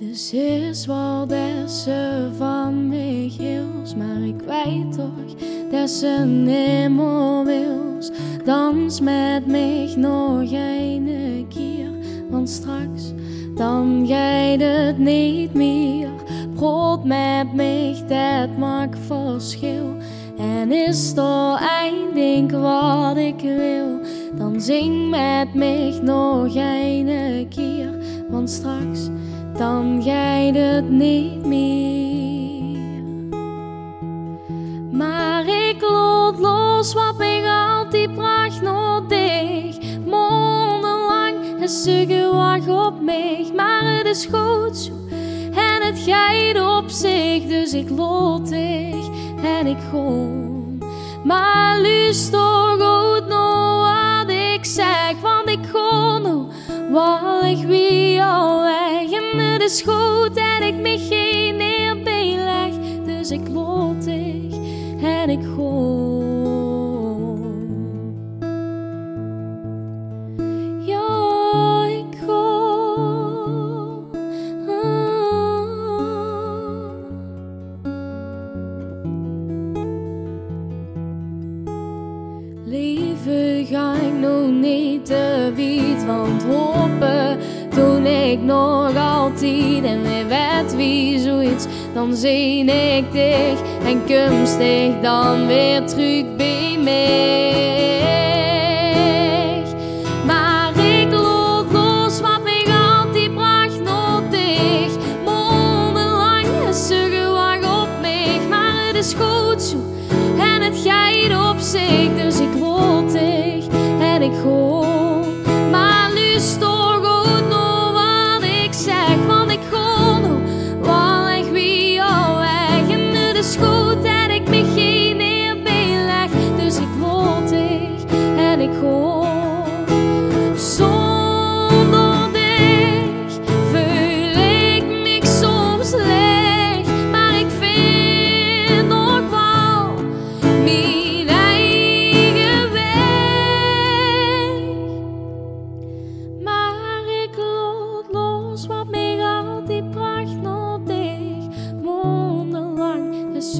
Dus is wat ze van mij maar ik weet toch ze nimmer wils. Dans met mij nog een keer, want straks dan gaat het niet meer. Brood met mij, dat maakt verschil. En is er één ding wat ik wil, dan zing met mij nog een keer. Want straks, dan gaat het niet meer. Maar ik lood los wat mij altijd bracht nog dicht. Mondenlang het sugge wacht op mij, maar het is goed zo. En het gaat op zich, dus ik dicht en ik gewoon. Maar luister goed nog wat ik zeg, want ik gewoon nog wat ik wie al is goed en ik me geen meer beleg, dus ik dicht en ik gewoon. Ja, ik gewoon. Lieve ga ik nog niet te wiet, want hopen toen ik nog altijd en weer weet wie zoiets, dan zie ik dich en komst dich dan weer terug bij mij.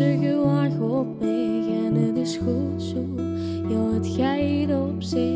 Ze gewacht op en het is goed zo. Ja, het gaat op zich,